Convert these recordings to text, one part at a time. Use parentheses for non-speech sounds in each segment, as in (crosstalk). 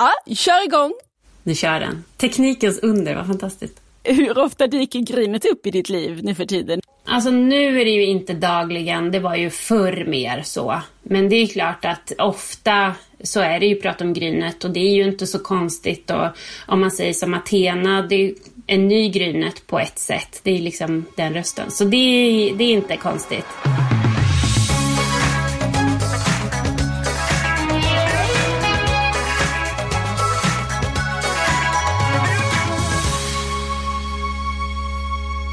Ja, kör igång! Nu kör den. Teknikens under, vad fantastiskt. Hur ofta dyker grynet upp i ditt liv nu för tiden? Alltså nu är det ju inte dagligen, det var ju förr mer så. Men det är klart att ofta så är det ju prat om grynet och det är ju inte så konstigt. Och om man säger som Athena, det är en ny grynet på ett sätt. Det är liksom den rösten. Så det det är inte konstigt.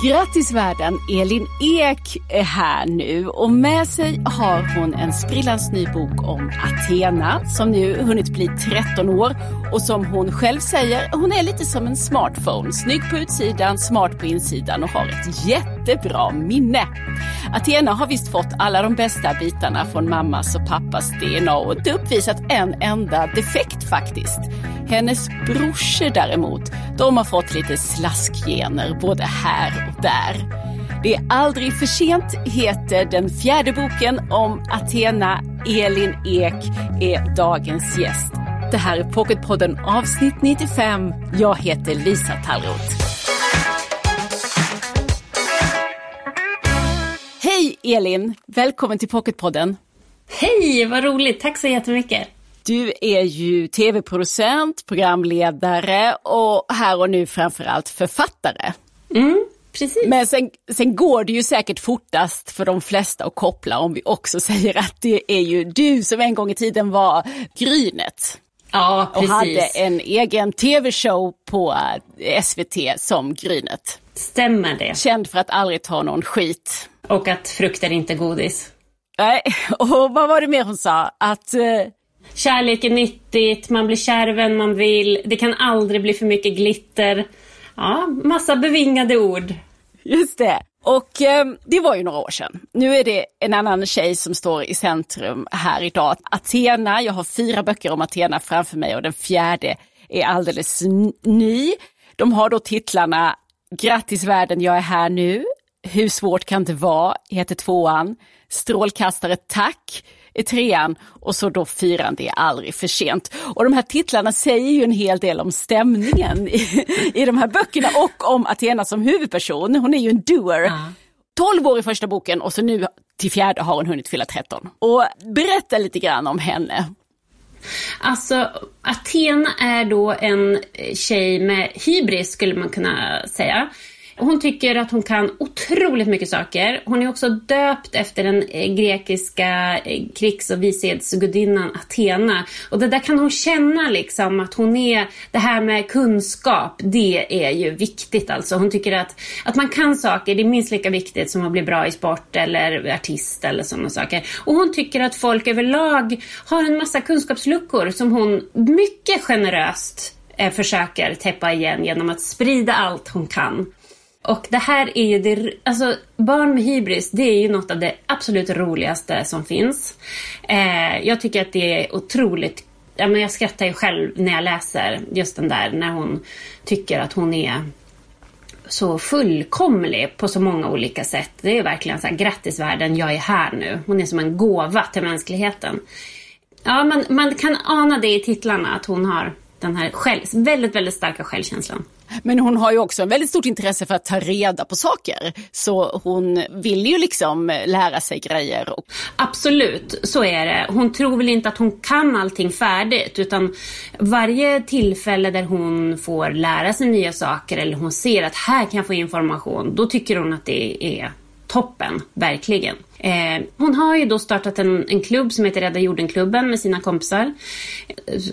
Grattis världen! Elin Ek är här nu och med sig har hon en sprillans ny bok om Athena som nu hunnit bli 13 år och som hon själv säger, hon är lite som en smartphone. Snygg på utsidan, smart på insidan och har ett jättebra minne. Athena har visst fått alla de bästa bitarna från mammas och pappas DNA och inte uppvisat en enda defekt faktiskt. Hennes brorsor däremot, de har fått lite slaskgener både här och där. Det är aldrig för sent heter den fjärde boken om Athena. Elin Ek är dagens gäst. Det här är Pocketpodden avsnitt 95. Jag heter Lisa Tallroth. Hej Elin! Välkommen till Pocketpodden. Hej, vad roligt! Tack så jättemycket. Du är ju tv-producent, programledare och här och nu framförallt författare. Mm, precis. Men sen, sen går det ju säkert fortast för de flesta att koppla om vi också (laughs) säger att det är ju du som en gång i tiden var Grynet. Ja, precis. Och hade en egen tv-show på eh, SVT som Grynet. Stämmer det. Känd för att aldrig ta någon skit. Och att frukt är inte godis. Nej, (laughs) och vad var det mer hon sa? Att eh, Kärlek är nyttigt, man blir kär vem man vill, det kan aldrig bli för mycket glitter. Ja, massa bevingade ord. Just det. Och eh, det var ju några år sedan. Nu är det en annan tjej som står i centrum här idag. Athena, jag har fyra böcker om Athena framför mig och den fjärde är alldeles ny. De har då titlarna Grattis världen, jag är här nu. Hur svårt kan det vara? heter tvåan. Strålkastare tack är trean och så då fyran, det är aldrig för sent. Och de här titlarna säger ju en hel del om stämningen i, i de här böckerna och om Athena som huvudperson. Hon är ju en doer. Ja. 12 år i första boken och så nu till fjärde har hon hunnit fylla 13. Och berätta lite grann om henne. Alltså, Athena är då en tjej med hybris skulle man kunna säga. Hon tycker att hon kan otroligt mycket saker. Hon är också döpt efter den eh, grekiska eh, krigs och vishetsgudinnan Athena. Och det där kan hon känna liksom att hon är, det här med kunskap, det är ju viktigt alltså. Hon tycker att, att man kan saker, det är minst lika viktigt som att bli bra i sport eller artist eller sådana saker. Och hon tycker att folk överlag har en massa kunskapsluckor som hon mycket generöst eh, försöker täppa igen genom att sprida allt hon kan. Och det här är ju det, alltså barn med hybris, det är ju något av det absolut roligaste som finns. Eh, jag tycker att det är otroligt, ja men jag skrattar ju själv när jag läser just den där när hon tycker att hon är så fullkomlig på så många olika sätt. Det är verkligen så här, grattis världen, jag är här nu. Hon är som en gåva till mänskligheten. Ja, man, man kan ana det i titlarna att hon har den här själv, väldigt, väldigt starka självkänslan. Men hon har ju också en väldigt stort intresse för att ta reda på saker. Så hon vill ju liksom lära sig grejer. Absolut, så är det. Hon tror väl inte att hon kan allting färdigt utan varje tillfälle där hon får lära sig nya saker eller hon ser att här kan jag få information, då tycker hon att det är toppen, verkligen. Eh, hon har ju då startat en, en klubb som heter Rädda Jorden-klubben med sina kompisar.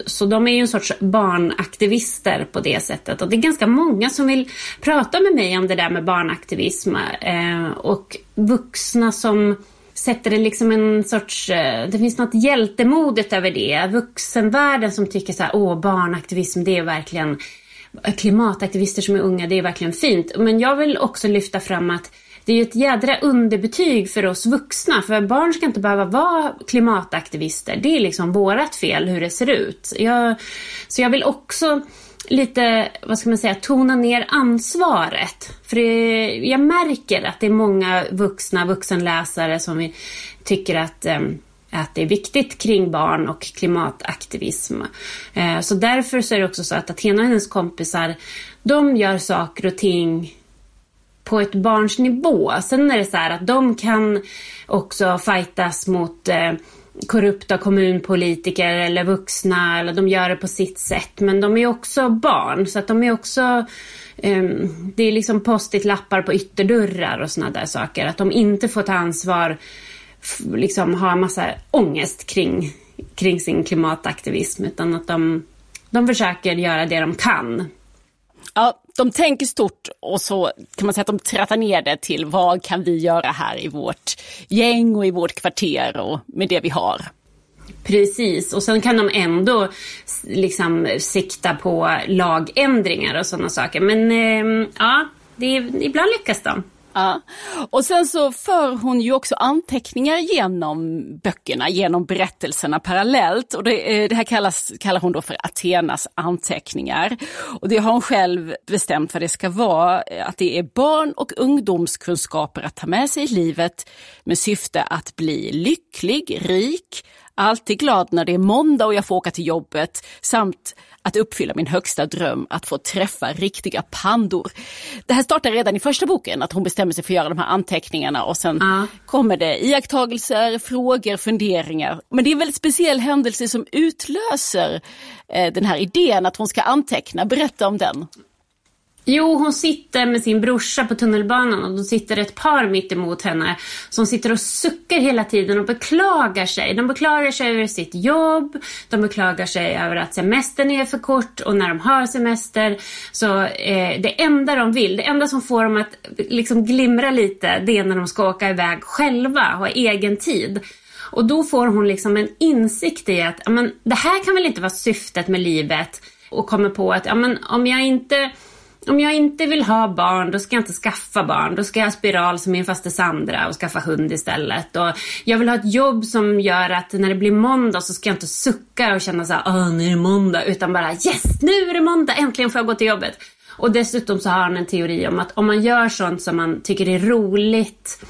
Så de är ju en sorts barnaktivister på det sättet. Och det är ganska många som vill prata med mig om det där med barnaktivism. Eh, och vuxna som sätter det liksom en sorts, eh, det finns något hjältemodigt över det. Vuxenvärlden som tycker så här, åh barnaktivism det är verkligen klimataktivister som är unga, det är verkligen fint. Men jag vill också lyfta fram att det är ju ett jädra underbetyg för oss vuxna. För barn ska inte behöva vara klimataktivister. Det är liksom vårat fel hur det ser ut. Jag, så jag vill också lite, vad ska man säga, tona ner ansvaret. För det, jag märker att det är många vuxna vuxenläsare som tycker att att det är viktigt kring barn och klimataktivism. Eh, så därför så är det också så att Athena och hennes kompisar, de gör saker och ting på ett barns nivå. Sen är det så här att de kan också fightas mot eh, korrupta kommunpolitiker eller vuxna eller de gör det på sitt sätt. Men de är också barn så att de är också um, det är liksom post-it-lappar på ytterdörrar och sådana där saker. Att de inte får ta ansvar, liksom ha en massa ångest kring, kring sin klimataktivism utan att de, de försöker göra det de kan. Ja, de tänker stort och så kan man säga att de trattar ner det till vad kan vi göra här i vårt gäng och i vårt kvarter och med det vi har. Precis, och sen kan de ändå liksom sikta på lagändringar och sådana saker. Men eh, ja, det, ibland lyckas de. Ja. Och sen så för hon ju också anteckningar genom böckerna, genom berättelserna parallellt. Och det, eh, det här kallas, kallar hon då för Athenas anteckningar. Och det har hon själv bestämt vad det ska vara, eh, att det är barn och ungdomskunskaper att ta med sig i livet med syfte att bli lycklig, rik, alltid glad när det är måndag och jag får åka till jobbet samt att uppfylla min högsta dröm, att få träffa riktiga pandor. Det här startar redan i första boken, att hon bestämmer sig för att göra de här anteckningarna och sen uh. kommer det iakttagelser, frågor, funderingar. Men det är en väldigt speciell händelse som utlöser eh, den här idén att hon ska anteckna. Berätta om den. Jo, hon sitter med sin brorsa på tunnelbanan och då sitter ett par mitt emot henne som sitter och suckar hela tiden och beklagar sig. De beklagar sig över sitt jobb, de beklagar sig över att semestern är för kort och när de har semester så eh, det enda de vill, det enda som får dem att liksom glimra lite det är när de ska åka iväg själva, ha egen tid. Och då får hon liksom en insikt i att men, det här kan väl inte vara syftet med livet och kommer på att men, om jag inte om jag inte vill ha barn, då ska jag inte skaffa barn. Då ska jag ha spiral som min faste Sandra och skaffa hund istället. Och jag vill ha ett jobb som gör att när det blir måndag så ska jag inte sucka och känna så här, ah, nu är det måndag. Utan bara yes, nu är det måndag, äntligen får jag gå till jobbet. Och dessutom så har han en teori om att om man gör sånt som man tycker är roligt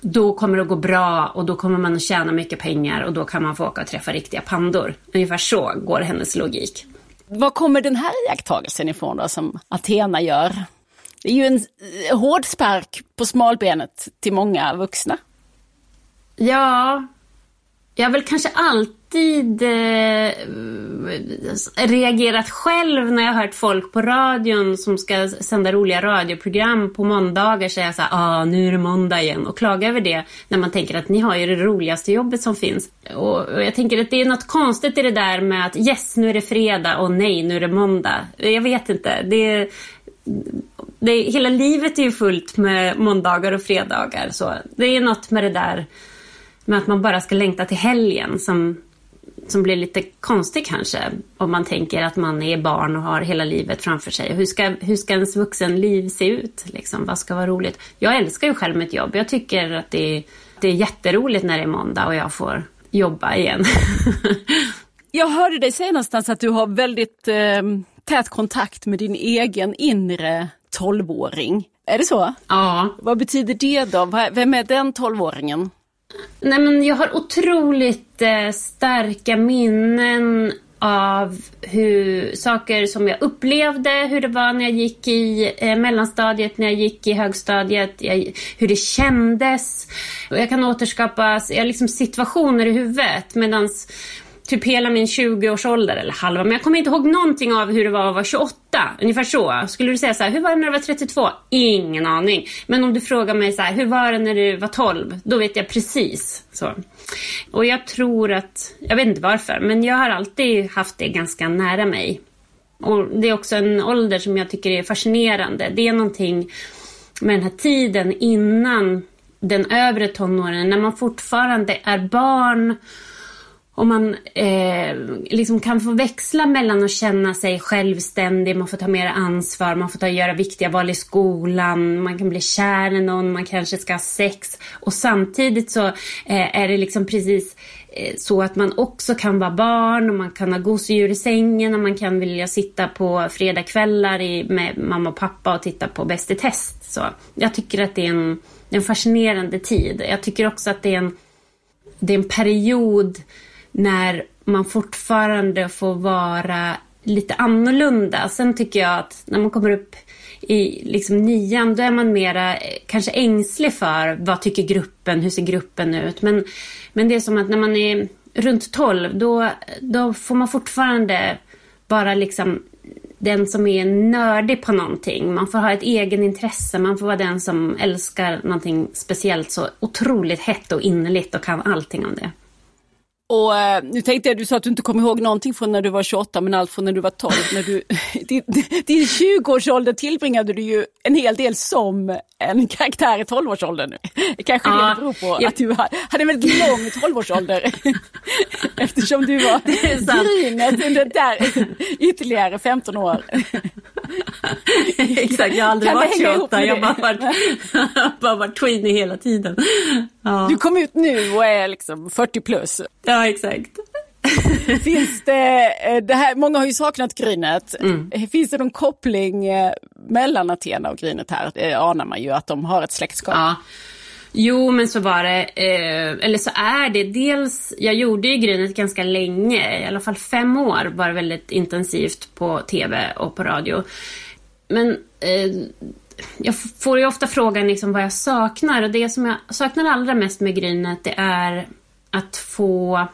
då kommer det att gå bra och då kommer man att tjäna mycket pengar och då kan man få åka och träffa riktiga pandor. Ungefär så går hennes logik. Var kommer den här iakttagelsen ifrån då, som Athena gör? Det är ju en eh, hård spark på smalbenet till många vuxna. Ja, jag har väl kanske alltid eh, reagerat själv när jag har hört folk på radion som ska sända roliga radioprogram på måndagar säga så här, ah, nu är det måndag igen och klaga över det när man tänker att ni har ju det roligaste jobbet som finns. Och, och jag tänker att det är något konstigt i det där med att yes, nu är det fredag och nej, nu är det måndag. Jag vet inte. Det, det, hela livet är ju fullt med måndagar och fredagar. Så det är något med det där med att man bara ska längta till helgen som, som blir lite konstig kanske. Om man tänker att man är barn och har hela livet framför sig. Hur ska, hur ska ens vuxenliv se ut? Liksom? Vad ska vara roligt? Jag älskar ju själv mitt jobb. Jag tycker att det är, det är jätteroligt när det är måndag och jag får jobba igen. (laughs) jag hörde dig säga någonstans att du har väldigt eh, tät kontakt med din egen inre tolvåring. Är det så? Ja. Vad betyder det då? Vem är den tolvåringen? Nej, men jag har otroligt eh, starka minnen av hur, saker som jag upplevde, hur det var när jag gick i eh, mellanstadiet, när jag gick i högstadiet, jag, hur det kändes. Jag kan återskapa jag liksom situationer i huvudet medan typ hela min 20-årsålder, eller halva, men jag kommer inte ihåg någonting av hur det var att vara 28. Ungefär så. Skulle du säga så här, hur var det när du var 32? Ingen aning. Men om du frågar mig så här, hur var det när du var 12? Då vet jag precis. Så. Och jag tror att, jag vet inte varför, men jag har alltid haft det ganska nära mig. Och det är också en ålder som jag tycker är fascinerande. Det är någonting med den här tiden innan den övre tonåren, när man fortfarande är barn om man eh, liksom kan få växla mellan att känna sig självständig, man får ta mer ansvar, man får ta, göra viktiga val i skolan, man kan bli kär i någon, man kanske ska ha sex. Och samtidigt så eh, är det liksom precis eh, så att man också kan vara barn och man kan ha gosedjur i sängen och man kan vilja sitta på fredagkvällar i, med mamma och pappa och titta på Bäst i test. Så jag tycker att det är en, en fascinerande tid. Jag tycker också att det är en det är en period när man fortfarande får vara lite annorlunda. Sen tycker jag att när man kommer upp i liksom nian, då är man mera eh, kanske ängslig för vad tycker gruppen, hur ser gruppen ut. Men, men det är som att när man är runt 12, då, då får man fortfarande vara liksom den som är nördig på någonting. Man får ha ett egenintresse, man får vara den som älskar någonting speciellt så otroligt hett och innerligt och kan allting om det. Och eh, nu tänkte jag, du sa att du inte kommer ihåg någonting från när du var 28, men allt från när du var 12. När du, (laughs) din, din 20-årsålder tillbringade du ju en hel del som en karaktär i 12-årsåldern. Kanske ja, det beror på jag... att du hade en väldigt lång 12-årsålder. (laughs) Eftersom du var grynet under där ytterligare 15 år. (laughs) Exakt, jag har aldrig kan varit 28, jag har (laughs) bara varit, bara varit tweenie hela tiden. Ja. Du kom ut nu och är liksom 40 plus. Ja, exakt. (laughs) Finns det, eh, det här, många har ju saknat Grynet. Mm. Finns det någon koppling eh, mellan Athena och Grynet här? Det anar man ju att de har ett släktskap. Ja. Jo, men så var det. Eh, eller så är det. Dels, jag gjorde ju Grynet ganska länge. I alla fall fem år var det väldigt intensivt på tv och på radio. Men eh, jag får ju ofta frågan liksom vad jag saknar. Och det som jag saknar allra mest med Grynet det är att få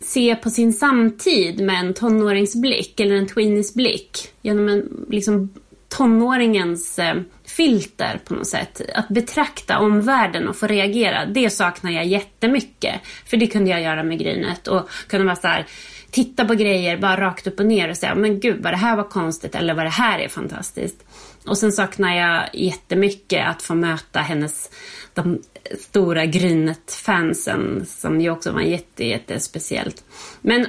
se på sin samtid med en tonåringsblick eller en tweenies blick. Genom en liksom, tonåringens eh, filter på något sätt. Att betrakta omvärlden och få reagera, det saknar jag jättemycket. För det kunde jag göra med Grynet och kunde vara så här, titta på grejer bara rakt upp och ner och säga men gud vad det här var konstigt eller vad det här är fantastiskt. Och sen saknar jag jättemycket att få möta hennes de stora Grynet-fansen som ju också var jätte, jättespeciellt. Men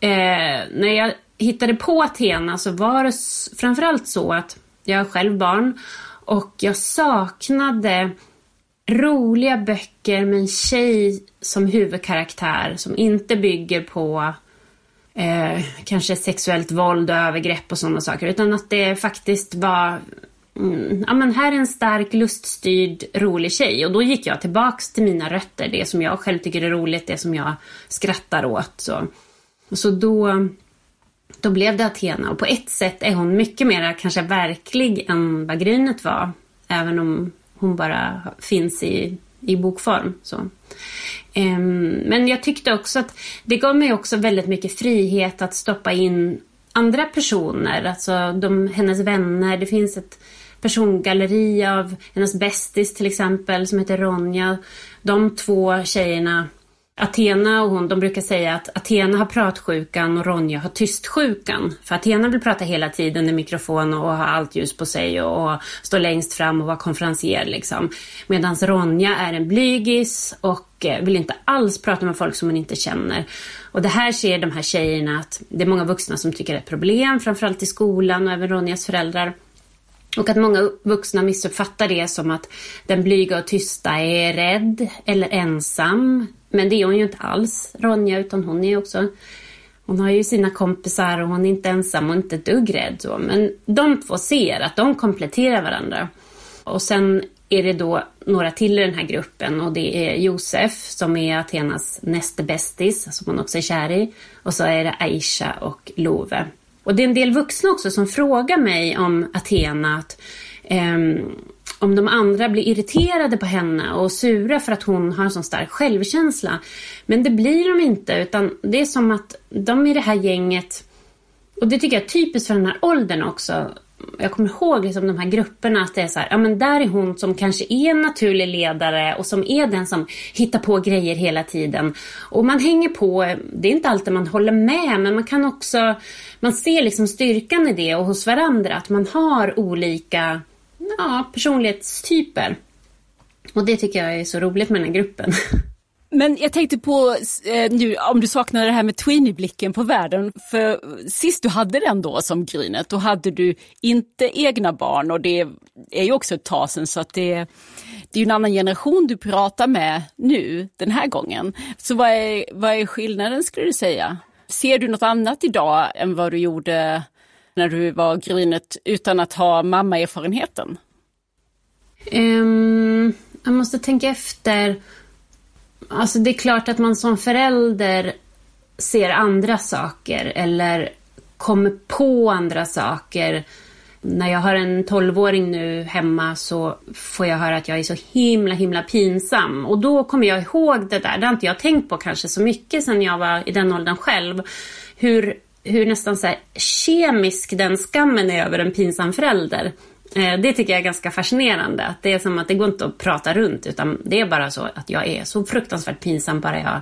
eh, när jag hittade på Athena så var det framförallt så att jag har själv barn och jag saknade roliga böcker med en tjej som huvudkaraktär som inte bygger på eh, kanske sexuellt våld och övergrepp och sådana saker. Utan att det faktiskt var Mm, ja, men här är en stark, luststyrd, rolig tjej. Och då gick jag tillbaks till mina rötter, det som jag själv tycker är roligt, det som jag skrattar åt. Så, så då, då blev det Athena. Och på ett sätt är hon mycket mer kanske verklig än vad Grynet var. Även om hon bara finns i, i bokform. Så. Um, men jag tyckte också att det gav mig också väldigt mycket frihet att stoppa in andra personer, alltså de, hennes vänner. Det finns ett persongalleri av hennes bästis till exempel som heter Ronja. De två tjejerna, Athena och hon, de brukar säga att Athena har pratsjukan och Ronja har tystsjukan. För Athena vill prata hela tiden i mikrofon och ha allt ljus på sig och, och stå längst fram och vara konferencier liksom. Medan Ronja är en blygis och eh, vill inte alls prata med folk som hon inte känner. Och det här ser de här tjejerna att det är många vuxna som tycker det är ett problem, framförallt i skolan och även Ronjas föräldrar. Och att många vuxna missuppfattar det som att den blyga och tysta är rädd eller ensam. Men det är hon ju inte alls, Ronja, utan hon är också... Hon har ju sina kompisar och hon är inte ensam och inte ett dugg rädd. Så. Men de två ser att de kompletterar varandra. Och sen är det då några till i den här gruppen och det är Josef som är Athenas näste bästis, som hon också är kär i. Och så är det Aisha och Love. Och det är en del vuxna också som frågar mig om Athena, att, eh, om de andra blir irriterade på henne och sura för att hon har en sån stark självkänsla. Men det blir de inte, utan det är som att de i det här gänget, och det tycker jag är typiskt för den här åldern också, jag kommer ihåg liksom de här grupperna att det är så här, ja men där är hon som kanske är en naturlig ledare och som är den som hittar på grejer hela tiden. Och man hänger på, det är inte alltid man håller med men man kan också, man ser liksom styrkan i det och hos varandra att man har olika ja, personlighetstyper. Och det tycker jag är så roligt med den här gruppen. (laughs) Men jag tänkte på eh, nu om du saknar det här med tweenie-blicken på världen. För sist du hade den då som Grynet, då hade du inte egna barn och det är ju också ett tag sedan så att det, det är ju en annan generation du pratar med nu den här gången. Så vad är, vad är skillnaden skulle du säga? Ser du något annat idag än vad du gjorde när du var Grynet utan att ha mammaerfarenheten? Um, jag måste tänka efter. Alltså det är klart att man som förälder ser andra saker eller kommer på andra saker. När jag har en tolvåring nu hemma så får jag höra att jag är så himla himla pinsam. Och då kommer jag ihåg det där. Det har inte jag tänkt på kanske så mycket sen jag var i den åldern själv. Hur, hur nästan så här kemisk den skammen är över en pinsam förälder. Eh, det tycker jag är ganska fascinerande. Att det är som att det går inte att prata runt utan det är bara så att jag är så fruktansvärt pinsam bara jag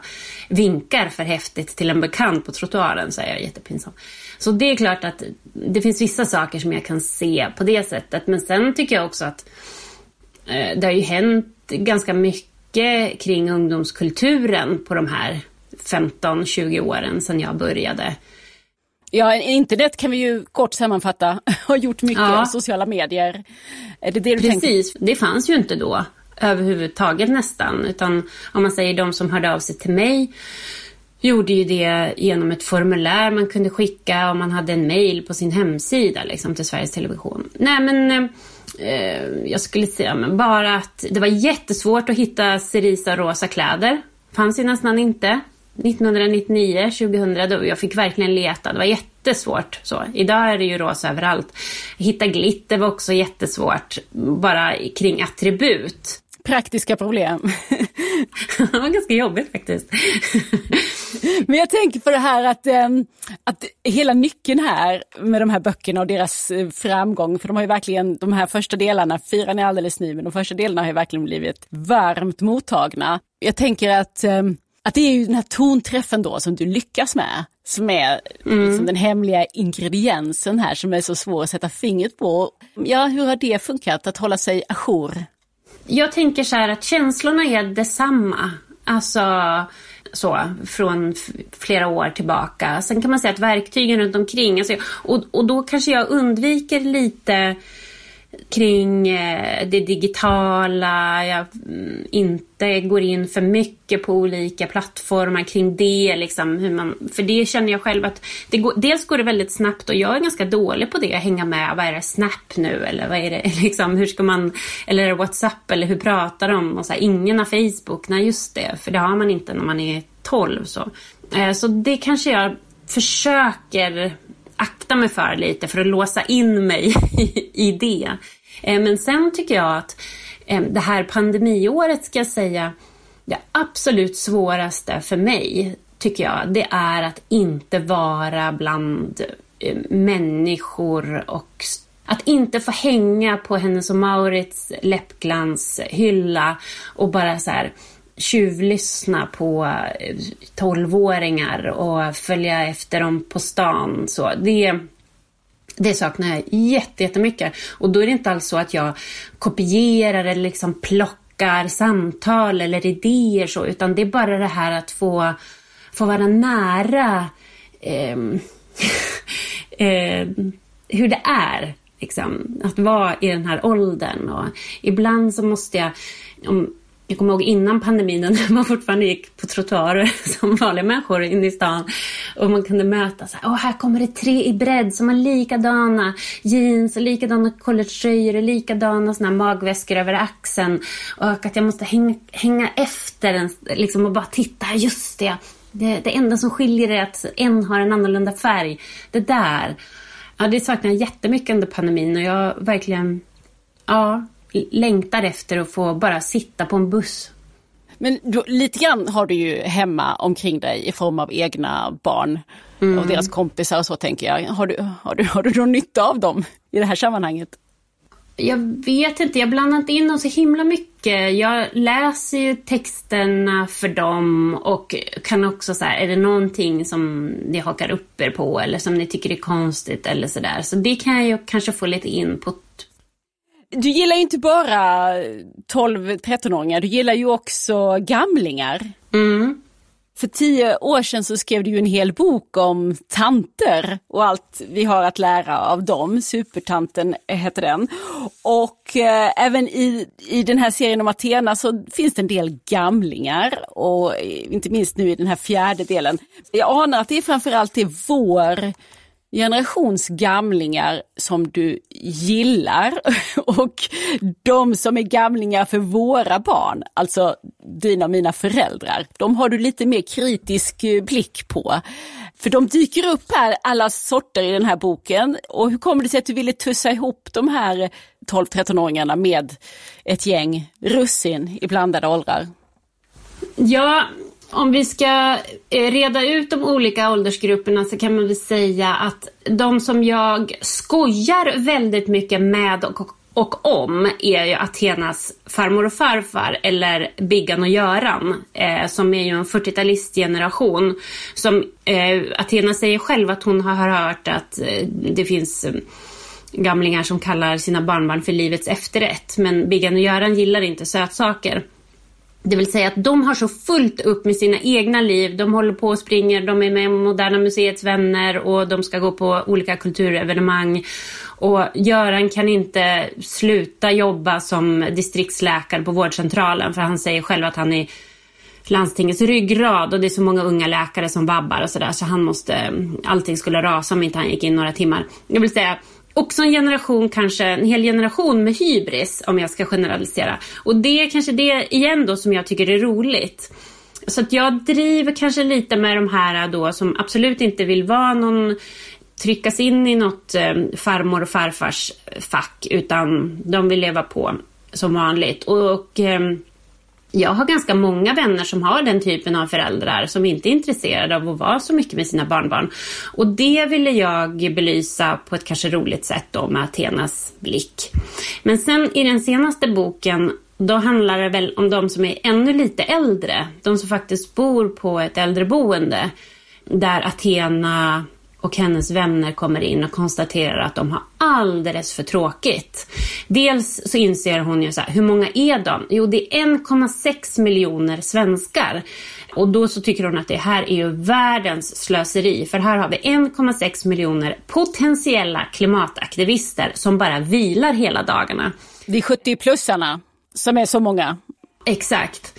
vinkar för häftigt till en bekant på trottoaren så är jag jättepinsam. Så det är klart att det finns vissa saker som jag kan se på det sättet. Men sen tycker jag också att eh, det har ju hänt ganska mycket kring ungdomskulturen på de här 15-20 åren sedan jag började. Ja, internet kan vi ju kort sammanfatta (laughs) har gjort mycket ja. sociala medier. Är det det du Precis, tänker? det fanns ju inte då överhuvudtaget nästan. Utan om man säger de som hörde av sig till mig gjorde ju det genom ett formulär man kunde skicka om man hade en mail på sin hemsida liksom, till Sveriges Television. Nej men eh, jag skulle säga men bara att det var jättesvårt att hitta Cerisa rosa kläder. Fanns ju nästan inte. 1999, 2000, då jag fick verkligen leta. Det var jättesvårt. Så. Idag är det ju rosa överallt. Hitta glitter var också jättesvårt, bara kring attribut. Praktiska problem. (laughs) det var ganska jobbigt faktiskt. (laughs) Men jag tänker på det här att, ehm, att hela nyckeln här med de här böckerna och deras eh, framgång, för de har ju verkligen, de här första delarna, fyran är alldeles ny, men de första delarna har ju verkligen blivit varmt mottagna. Jag tänker att ehm, att det är ju den här tonträffen då som du lyckas med, som är mm. liksom den hemliga ingrediensen här som är så svår att sätta fingret på. Ja, hur har det funkat att hålla sig ajour? Jag tänker så här att känslorna är detsamma. Alltså så, från flera år tillbaka. Sen kan man säga att verktygen runt omkring, alltså, och, och då kanske jag undviker lite kring eh, det digitala, jag mm, inte går in för mycket på olika plattformar kring det. Liksom, hur man, för det känner jag själv att det går, dels går det väldigt snabbt och jag är ganska dålig på det, att hänga med. Vad är det, Snap nu eller vad är det, (laughs) liksom, hur ska man, eller är det WhatsApp eller hur pratar de? Och så här, ingen har Facebook, nej just det, för det har man inte när man är 12. Så, eh, så det kanske jag försöker akta mig för lite för att låsa in mig (laughs) i det. Eh, men sen tycker jag att eh, det här pandemiåret ska jag säga, det absolut svåraste för mig tycker jag, det är att inte vara bland eh, människor och att inte få hänga på Hennes och Maurits läppglanshylla och bara så här tjuvlyssna på eh, tolvåringar och följa efter dem på stan. Så det, det saknar jag jättemycket. Och då är det inte alls så att jag kopierar eller liksom plockar samtal eller idéer så, utan det är bara det här att få, få vara nära eh, (laughs) eh, hur det är. Liksom, att vara i den här åldern. Och ibland så måste jag, om, jag kommer ihåg innan pandemin (laughs) när man fortfarande gick på trottoarer (laughs) som vanliga människor inne i stan. Och man kunde möta så här, Åh, här kommer det tre i bredd som har likadana jeans och likadana collegetröjor och likadana såna magväskor över axeln. Och att jag måste hänga, hänga efter en, liksom, och bara titta, just det. det. Det enda som skiljer är att en har en annorlunda färg. Det där. Ja, det saknar jag jättemycket under pandemin och jag verkligen, ja, längtar efter att få bara sitta på en buss. Men då, lite grann har du ju hemma omkring dig i form av egna barn mm. och deras kompisar och så tänker jag. Har du, har, du, har du någon nytta av dem i det här sammanhanget? Jag vet inte, jag blandar inte in dem så himla mycket. Jag läser ju texterna för dem och kan också så är det någonting som ni hakar upp er på eller som ni tycker är konstigt eller sådär. Så det kan jag ju kanske få lite input du gillar ju inte bara 12-13-åringar, du gillar ju också gamlingar. Mm. För tio år sedan så skrev du ju en hel bok om tanter och allt vi har att lära av dem. Supertanten heter den. Och eh, även i, i den här serien om Athena så finns det en del gamlingar och inte minst nu i den här fjärde delen. Jag anar att det är framförallt det vår generations gamlingar som du gillar (laughs) och de som är gamlingar för våra barn. Alltså dina och mina föräldrar. De har du lite mer kritisk eh, blick på. För de dyker upp här, alla sorter i den här boken. Och hur kommer det sig att du ville tussa ihop de här 12-13-åringarna med ett gäng russin i blandade åldrar? Ja, om vi ska eh, reda ut de olika åldersgrupperna så kan man väl säga att de som jag skojar väldigt mycket med och, och om är ju Athenas farmor och farfar eller Biggan och Göran eh, som är ju en 40-talistgeneration. Som eh, Athena säger själv att hon har hört att eh, det finns eh, gamlingar som kallar sina barnbarn för livets efterrätt. Men Biggan och Göran gillar inte sötsaker. Det vill säga att de har så fullt upp med sina egna liv. De håller på och springer, de är med Moderna Museets vänner och de ska gå på olika kulturevenemang. Och Göran kan inte sluta jobba som distriktsläkare på vårdcentralen för han säger själv att han är landstingets ryggrad och det är så många unga läkare som vabbar och sådär så han måste, allting skulle rasa om inte han gick in några timmar. Jag vill säga också en generation, kanske en hel generation med hybris om jag ska generalisera. Och det är kanske det igen då som jag tycker är roligt. Så att jag driver kanske lite med de här då som absolut inte vill vara någon tryckas in i något eh, farmor och farfars fack utan de vill leva på som vanligt. Och, och eh, jag har ganska många vänner som har den typen av föräldrar som inte är intresserade av att vara så mycket med sina barnbarn. Och det ville jag belysa på ett kanske roligt sätt då med Athenas blick. Men sen i den senaste boken då handlar det väl om de som är ännu lite äldre. De som faktiskt bor på ett äldreboende. Där Athena och hennes vänner kommer in och konstaterar att de har alldeles för tråkigt. Dels så inser hon ju så här, hur många är de? Jo, det är 1,6 miljoner svenskar. Och då så tycker hon att det här är ju världens slöseri. För här har vi 1,6 miljoner potentiella klimataktivister som bara vilar hela dagarna. Det är 70-plussarna som är så många. Exakt.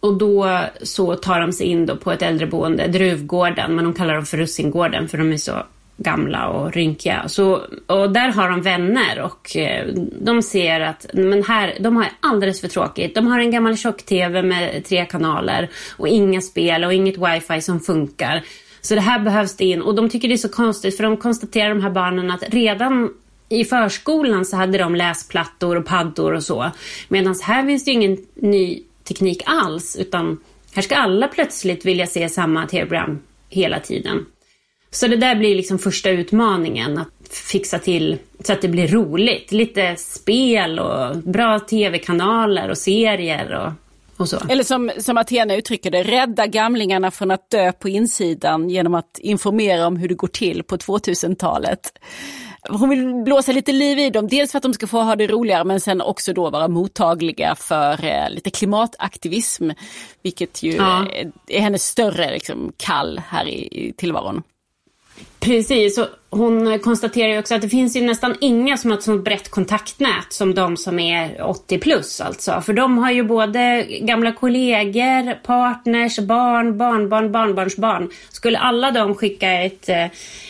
Och då så tar de sig in då på ett äldreboende, Druvgården, men de kallar dem för Russingården för de är så gamla och rynkiga. Så, och där har de vänner och eh, de ser att men här, de har alldeles för tråkigt. De har en gammal tjock-tv med tre kanaler och inga spel och inget wifi som funkar. Så det här behövs det in och de tycker det är så konstigt för de konstaterar de här barnen att redan i förskolan så hade de läsplattor och paddor och så. Medan här finns det ingen ny teknik alls utan här ska alla plötsligt vilja se samma tv-program hela tiden. Så det där blir liksom första utmaningen, att fixa till så att det blir roligt. Lite spel och bra tv-kanaler och serier och, och så. Eller som, som Athena uttrycker det, rädda gamlingarna från att dö på insidan genom att informera om hur det går till på 2000-talet hon vill blåsa lite liv i dem, dels för att de ska få ha det roligare men sen också då vara mottagliga för eh, lite klimataktivism. Vilket ju ja. är hennes större liksom, kall här i, i tillvaron. Precis, och hon konstaterar ju också att det finns ju nästan inga som har ett sånt brett kontaktnät som de som är 80 plus alltså. För de har ju både gamla kollegor, partners, barn, barnbarn, barnbarnsbarn. Skulle alla de skicka ett, eh,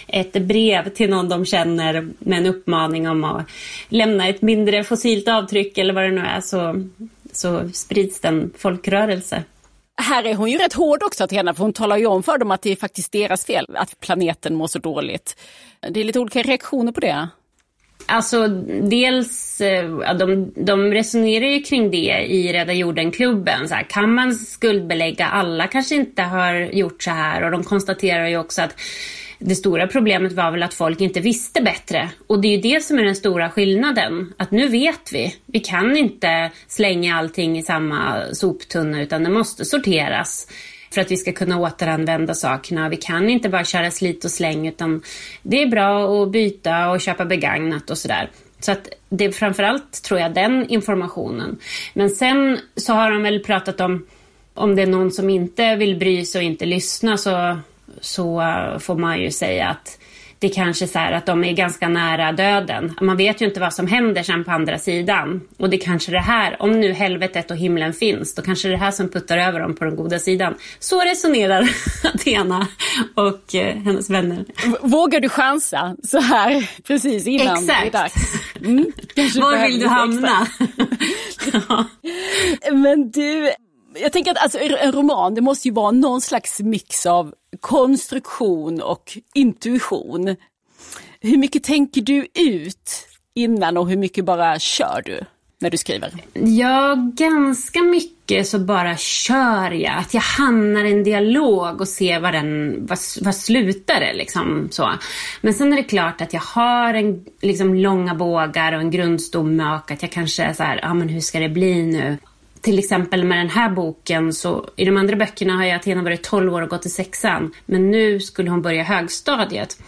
ett brev till någon de känner med en uppmaning om att lämna ett mindre fossilt avtryck eller vad det nu är så, så sprids den folkrörelse här är hon ju rätt hård också till henne, för hon talar ju om för dem att det är faktiskt deras fel att planeten mår så dåligt. Det är lite olika reaktioner på det. Alltså dels, eh, de, de resonerar ju kring det i Rädda Jorden-klubben. kan man skuldbelägga alla kanske inte har gjort så här och de konstaterar ju också att det stora problemet var väl att folk inte visste bättre. Och det är ju det som är den stora skillnaden. Att nu vet vi. Vi kan inte slänga allting i samma soptunna utan det måste sorteras för att vi ska kunna återanvända sakerna. Vi kan inte bara köra slit och släng utan det är bra att byta och köpa begagnat och sådär. Så att det är framförallt tror jag den informationen. Men sen så har de väl pratat om om det är någon som inte vill bry sig och inte lyssna så så eh, får man ju säga att det kanske så här att de är ganska nära döden. Man vet ju inte vad som händer sen på andra sidan. Och det kanske det här, om nu helvetet och himlen finns, då kanske det här som puttar över dem på den goda sidan. Så resonerar (laughs) Athena och eh, hennes vänner. Vågar du chansa så här precis innan Exakt. det är dags? (laughs) Mm, Var vill du hamna? (laughs) Men du, jag tänker att alltså, en roman, det måste ju vara någon slags mix av konstruktion och intuition. Hur mycket tänker du ut innan och hur mycket bara kör du när du skriver? Ja, ganska mycket så bara kör jag. Att jag hamnar i en dialog och ser vad den, vad, vad slutar det liksom så. Men sen är det klart att jag har en, liksom långa bågar och en grundstomme och att jag kanske är så här, ja men hur ska det bli nu? Till exempel med den här boken så i de andra böckerna har jag Athena varit 12 år och gått i sexan. Men nu skulle hon börja högstadiet.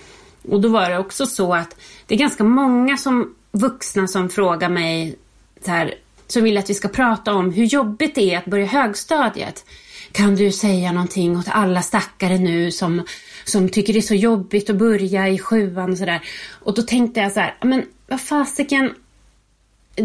Och då var det också så att det är ganska många som vuxna som frågar mig så här, som vill att vi ska prata om hur jobbigt det är att börja högstadiet. Kan du säga någonting åt alla stackare nu som, som tycker det är så jobbigt att börja i sjuan och sådär. Och då tänkte jag så här, men vad fasiken,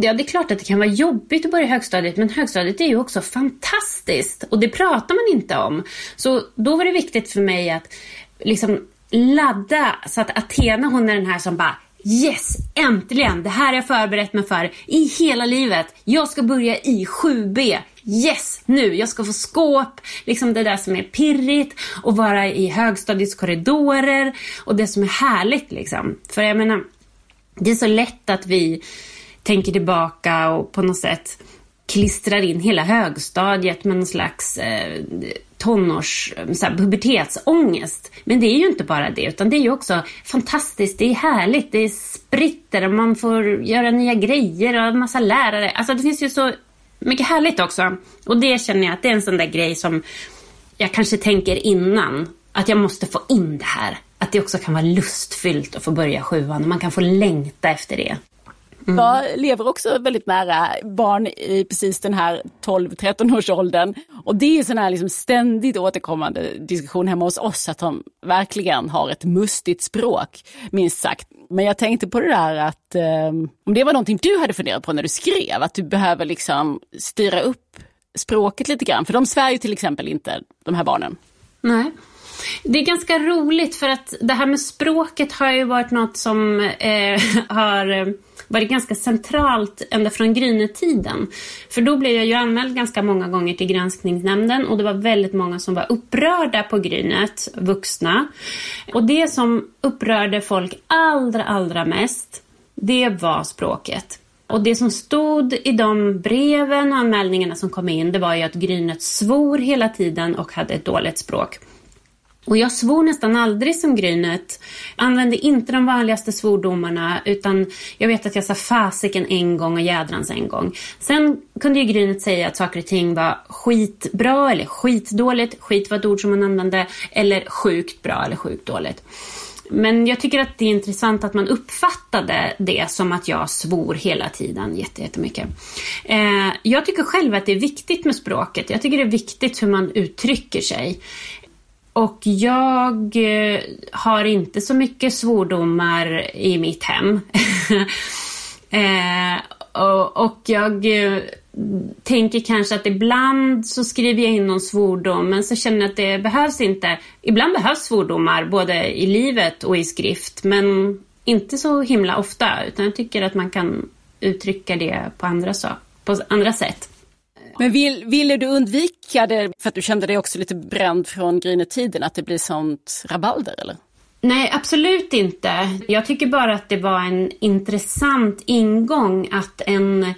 Ja, det är klart att det kan vara jobbigt att börja högstadiet, men högstadiet är ju också fantastiskt och det pratar man inte om. Så då var det viktigt för mig att liksom ladda så att Athena, hon är den här som bara Yes, äntligen! Det här har jag förberett mig för i hela livet. Jag ska börja i 7B. Yes, nu! Jag ska få skåp, liksom det där som är pirrigt och vara i högstadiets korridorer och det som är härligt liksom. För jag menar, det är så lätt att vi tänker tillbaka och på något sätt klistrar in hela högstadiet med någon slags eh, tonårs, eh, så här, pubertetsångest. Men det är ju inte bara det, utan det är ju också fantastiskt, det är härligt, det är spritter och man får göra nya grejer och en massa lärare. Alltså det finns ju så mycket härligt också. Och det känner jag att det är en sån där grej som jag kanske tänker innan, att jag måste få in det här. Att det också kan vara lustfyllt att få börja sjuan och man kan få längta efter det. Mm. Jag lever också väldigt nära barn i precis den här 12-13 års åldern. Och det är sån här liksom ständigt återkommande diskussion hemma hos oss att de verkligen har ett mustigt språk, minst sagt. Men jag tänkte på det där att eh, om det var någonting du hade funderat på när du skrev, att du behöver liksom styra upp språket lite grann. För de svär ju till exempel inte, de här barnen. Nej. Det är ganska roligt för att det här med språket har ju varit något som eh, (laughs) har varit ganska centralt ända från Grynetiden. För då blev jag ju anmäld ganska många gånger till granskningsnämnden och det var väldigt många som var upprörda på Grynet, vuxna. Och det som upprörde folk allra, allra mest, det var språket. Och det som stod i de breven och anmälningarna som kom in, det var ju att Grynet svor hela tiden och hade ett dåligt språk. Och jag svor nästan aldrig som Grynet. Använde inte de vanligaste svordomarna utan jag vet att jag sa fasiken en gång och jädrans en gång. Sen kunde ju Grynet säga att saker och ting var skitbra eller skitdåligt. Skit var ett ord som man använde. Eller sjukt bra eller sjukt dåligt. Men jag tycker att det är intressant att man uppfattade det som att jag svor hela tiden jättemycket. Eh, jag tycker själv att det är viktigt med språket. Jag tycker det är viktigt hur man uttrycker sig. Och jag eh, har inte så mycket svordomar i mitt hem. (laughs) eh, och, och, jag eh, tänker kanske att ibland så skriver jag in någon svordom men så känner jag att det behövs inte. Ibland behövs svordomar både i livet och i skrift men inte så himla ofta utan jag tycker att man kan uttrycka det på andra, så, på andra sätt. Men vill, ville du undvika det för att du kände dig också lite bränd från Grynetiden, att det blir sånt rabalder eller? Nej, absolut inte. Jag tycker bara att det var en intressant ingång att en,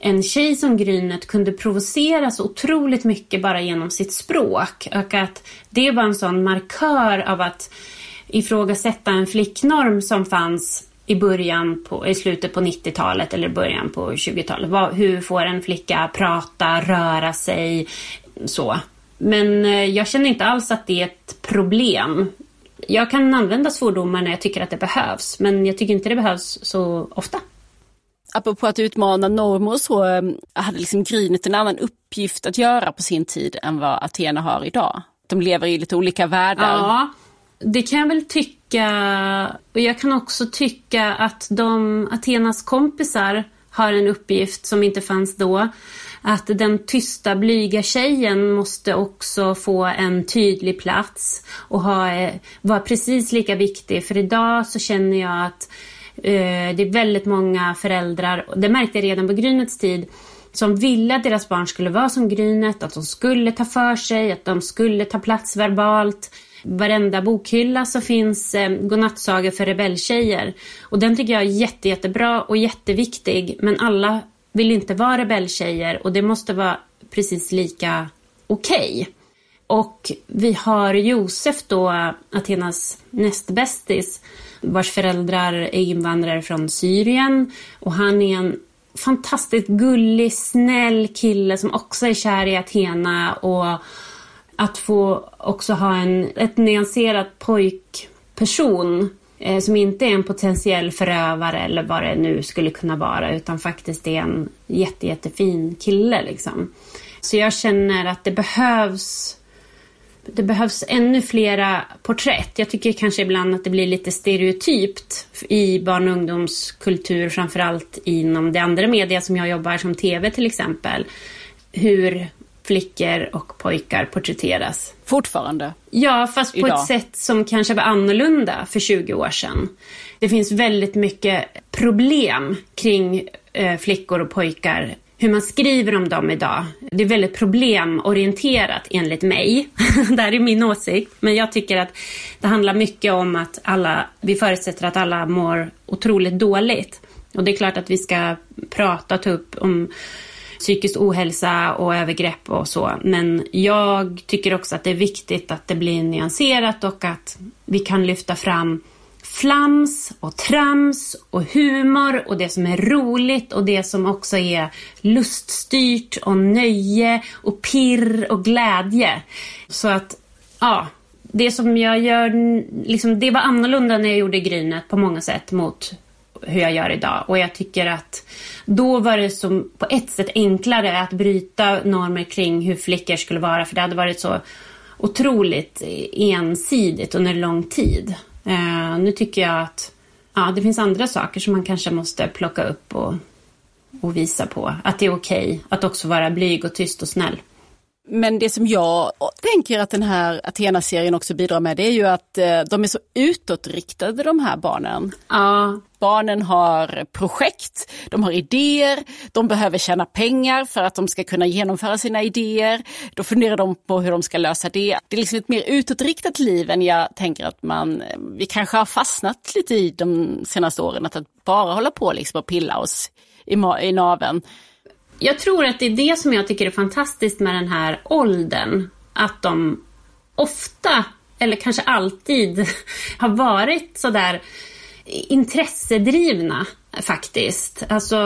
en tjej som Grynet kunde provocera så otroligt mycket bara genom sitt språk. Och att det var en sån markör av att ifrågasätta en flicknorm som fanns i början på, i slutet på 90-talet eller början på 20-talet. Hur får en flicka prata, röra sig, så. Men eh, jag känner inte alls att det är ett problem. Jag kan använda svordomar när jag tycker att det behövs, men jag tycker inte det behövs så ofta. Apropå att utmana normer så eh, hade liksom Grynet en annan uppgift att göra på sin tid än vad Athena har idag. De lever i lite olika världar. Ja, det kan jag väl tycka. Och jag kan också tycka att de Athenas kompisar har en uppgift som inte fanns då. Att den tysta, blyga tjejen måste också få en tydlig plats och ha, eh, vara precis lika viktig. För idag så känner jag att eh, det är väldigt många föräldrar, och det märkte jag redan på Grynets tid, som ville att deras barn skulle vara som Grynet, att de skulle ta för sig, att de skulle ta plats verbalt. Varenda bokhylla så finns eh, godnattsagor för rebelltjejer. Och den tycker jag är jätte, jättebra och jätteviktig. Men alla vill inte vara rebelltjejer och det måste vara precis lika okej. Okay. Och vi har Josef då, Athenas nästbästis, vars föräldrar är invandrare från Syrien. Och han är en fantastiskt gullig, snäll kille som också är kär i Athena. Och att få också ha en ett nyanserat pojkperson eh, som inte är en potentiell förövare eller vad det nu skulle kunna vara utan faktiskt är en jätte, jättefin kille. Liksom. Så jag känner att det behövs det behövs ännu flera porträtt. Jag tycker kanske ibland att det blir lite stereotypt i barn och ungdomskultur, framförallt inom det andra media som jag jobbar som TV till exempel. Hur flickor och pojkar porträtteras. Fortfarande? Ja, fast på ett sätt som kanske var annorlunda för 20 år sedan. Det finns väldigt mycket problem kring eh, flickor och pojkar hur man skriver om dem idag. Det är väldigt problemorienterat enligt mig. (laughs) det här är min åsikt. Men jag tycker att det handlar mycket om att alla, vi förutsätter att alla mår otroligt dåligt. Och det är klart att vi ska prata och ta upp om psykisk ohälsa och övergrepp och så. Men jag tycker också att det är viktigt att det blir nyanserat och att vi kan lyfta fram flams och trams och humor och det som är roligt och det som också är luststyrt och nöje och pirr och glädje. Så att, ja, det som jag gör, liksom, det var annorlunda när jag gjorde Grynet på många sätt mot hur jag gör idag. Och jag tycker att då var det som på ett sätt enklare att bryta normer kring hur flickor skulle vara för det hade varit så otroligt ensidigt under lång tid. Uh, nu tycker jag att ja, det finns andra saker som man kanske måste plocka upp och, och visa på. Att det är okej okay att också vara blyg och tyst och snäll. Men det som jag tänker att den här Athena-serien också bidrar med det är ju att eh, de är så utåtriktade de här barnen. Ja. Barnen har projekt, de har idéer, de behöver tjäna pengar för att de ska kunna genomföra sina idéer. Då funderar de på hur de ska lösa det. Det är liksom ett mer utåtriktat liv än jag tänker att man, vi kanske har fastnat lite i de senaste åren, att bara hålla på liksom och pilla oss i, i naven jag tror att det är det som jag tycker är fantastiskt med den här åldern. Att de ofta, eller kanske alltid, (laughs) har varit sådär intressedrivna faktiskt. Alltså,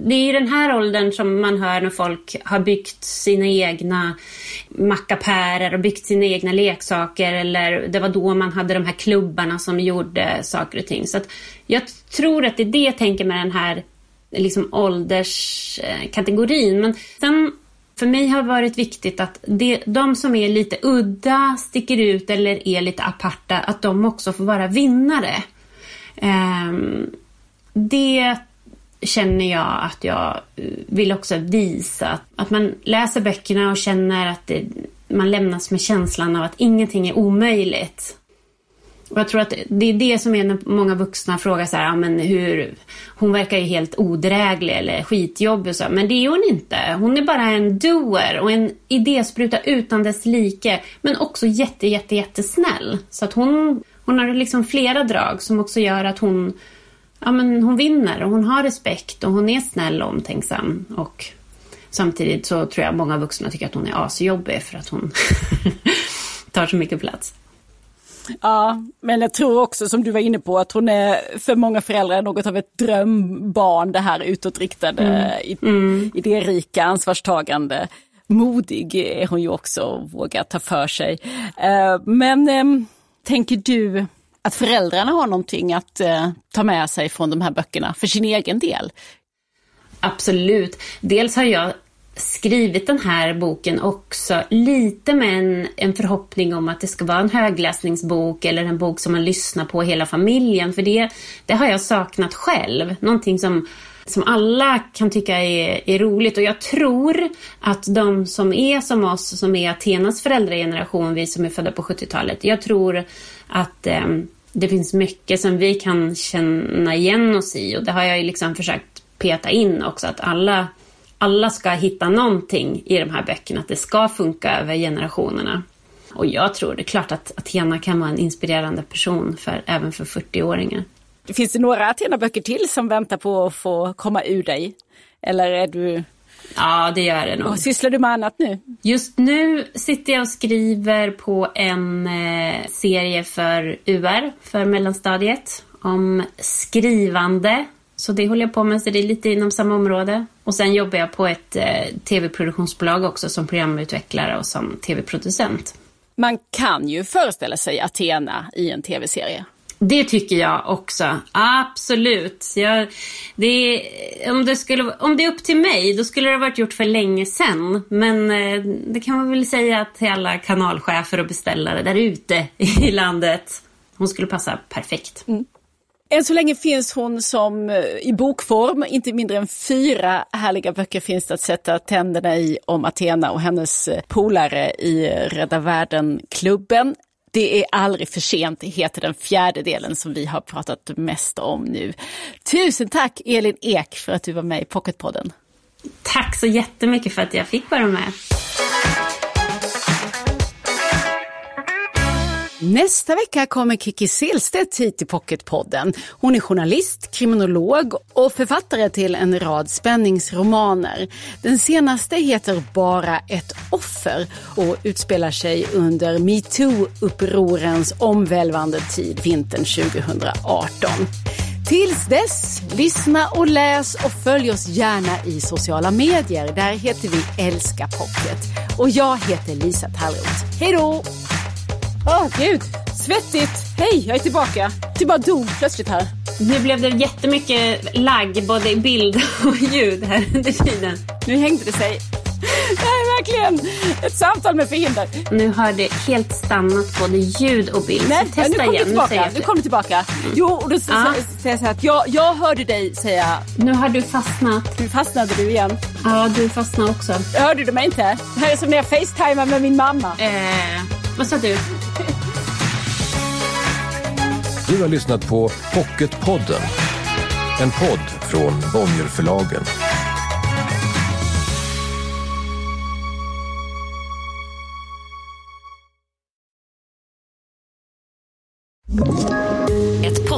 det är i den här åldern som man hör när folk har byggt sina egna mackapärer och byggt sina egna leksaker eller det var då man hade de här klubbarna som gjorde saker och ting. Så att jag tror att det är det jag tänker med den här liksom ålderskategorin. Men sen för mig har det varit viktigt att det, de som är lite udda, sticker ut eller är lite aparta, att de också får vara vinnare. Ehm, det känner jag att jag vill också visa. Att man läser böckerna och känner att det, man lämnas med känslan av att ingenting är omöjligt. Och jag tror att det är det som är när många vuxna frågar så här, ja, men hur, hon verkar ju helt odräglig eller skitjobbig och så. Men det är hon inte. Hon är bara en doer och en idéspruta utan dess like. Men också jätte, jätte, jättesnäll. Så att hon, hon har liksom flera drag som också gör att hon, ja men hon vinner och hon har respekt och hon är snäll och omtänksam. Och samtidigt så tror jag många vuxna tycker att hon är asjobbig för att hon (laughs) tar så mycket plats. Ja, men jag tror också som du var inne på att hon är för många föräldrar något av ett drömbarn, det här utåtriktade, mm. mm. idérika, ansvarstagande. Modig är hon ju också och vågar ta för sig. Eh, men ehm, tänker du att föräldrarna har någonting att eh, ta med sig från de här böckerna för sin egen del? Absolut. Dels har jag skrivit den här boken också lite med en, en förhoppning om att det ska vara en högläsningsbok eller en bok som man lyssnar på hela familjen. För det, det har jag saknat själv. Någonting som, som alla kan tycka är, är roligt. Och jag tror att de som är som oss, som är Athenas föräldrageneration, vi som är födda på 70-talet. Jag tror att eh, det finns mycket som vi kan känna igen oss i. Och det har jag liksom försökt peta in också, att alla alla ska hitta någonting i de här böckerna, att det ska funka över generationerna. Och jag tror det är klart att Athena kan vara en inspirerande person för, även för 40-åringar. Finns det några Athena-böcker till som väntar på att få komma ur dig? Eller är du... Ja, det gör det nog. Och sysslar du med annat nu? Just nu sitter jag och skriver på en eh, serie för UR, för mellanstadiet, om skrivande. Så det håller jag på med, så det är lite inom samma område. Och sen jobbar jag på ett eh, tv-produktionsbolag också som programutvecklare och som tv-producent. Man kan ju föreställa sig Athena i en tv-serie. Det tycker jag också. Absolut. Jag, det, om, det skulle, om det är upp till mig, då skulle det ha varit gjort för länge sedan. Men eh, det kan man väl säga till alla kanalchefer och beställare där ute i landet. Hon skulle passa perfekt. Mm. Än så länge finns hon som eh, i bokform, inte mindre än fyra härliga böcker finns det att sätta tänderna i om Athena och hennes eh, polare i eh, Rädda Världen-klubben. Det är aldrig för sent, heter den fjärde delen som vi har pratat mest om nu. Tusen tack Elin Ek för att du var med i Pocketpodden. Tack så jättemycket för att jag fick vara med. Nästa vecka kommer Kiki Selstedt hit till Pocketpodden. Hon är journalist, kriminolog och författare till en rad spänningsromaner. Den senaste heter Bara ett offer och utspelar sig under metoo-upprorens omvälvande tid vintern 2018. Tills dess, lyssna och läs och följ oss gärna i sociala medier. Där heter vi Älska Pocket. Och jag heter Lisa Tallroth. Hej då! Åh, oh, gud. Svettigt. Hej, jag är tillbaka. Det bara dog plötsligt här. Nu blev det jättemycket lagg både i bild och ljud här under tiden. Nu hängde det sig. Det här är verkligen ett samtal med förhinder. Nu har det helt stannat både ljud och bild. Nej, testa nu kom igen. Du tillbaka. Nu kom du tillbaka. Mm. Jo, och då säger jag så här att jag, jag hörde dig säga... Nu har du fastnat. Nu fastnade du igen. Ja, du fastnade också. Hörde du mig inte? Det här är som när jag facetimar med min mamma. Eh, vad sa du? Du har lyssnat på Pocketpodden. En podd från Bonnierförlagen. Ett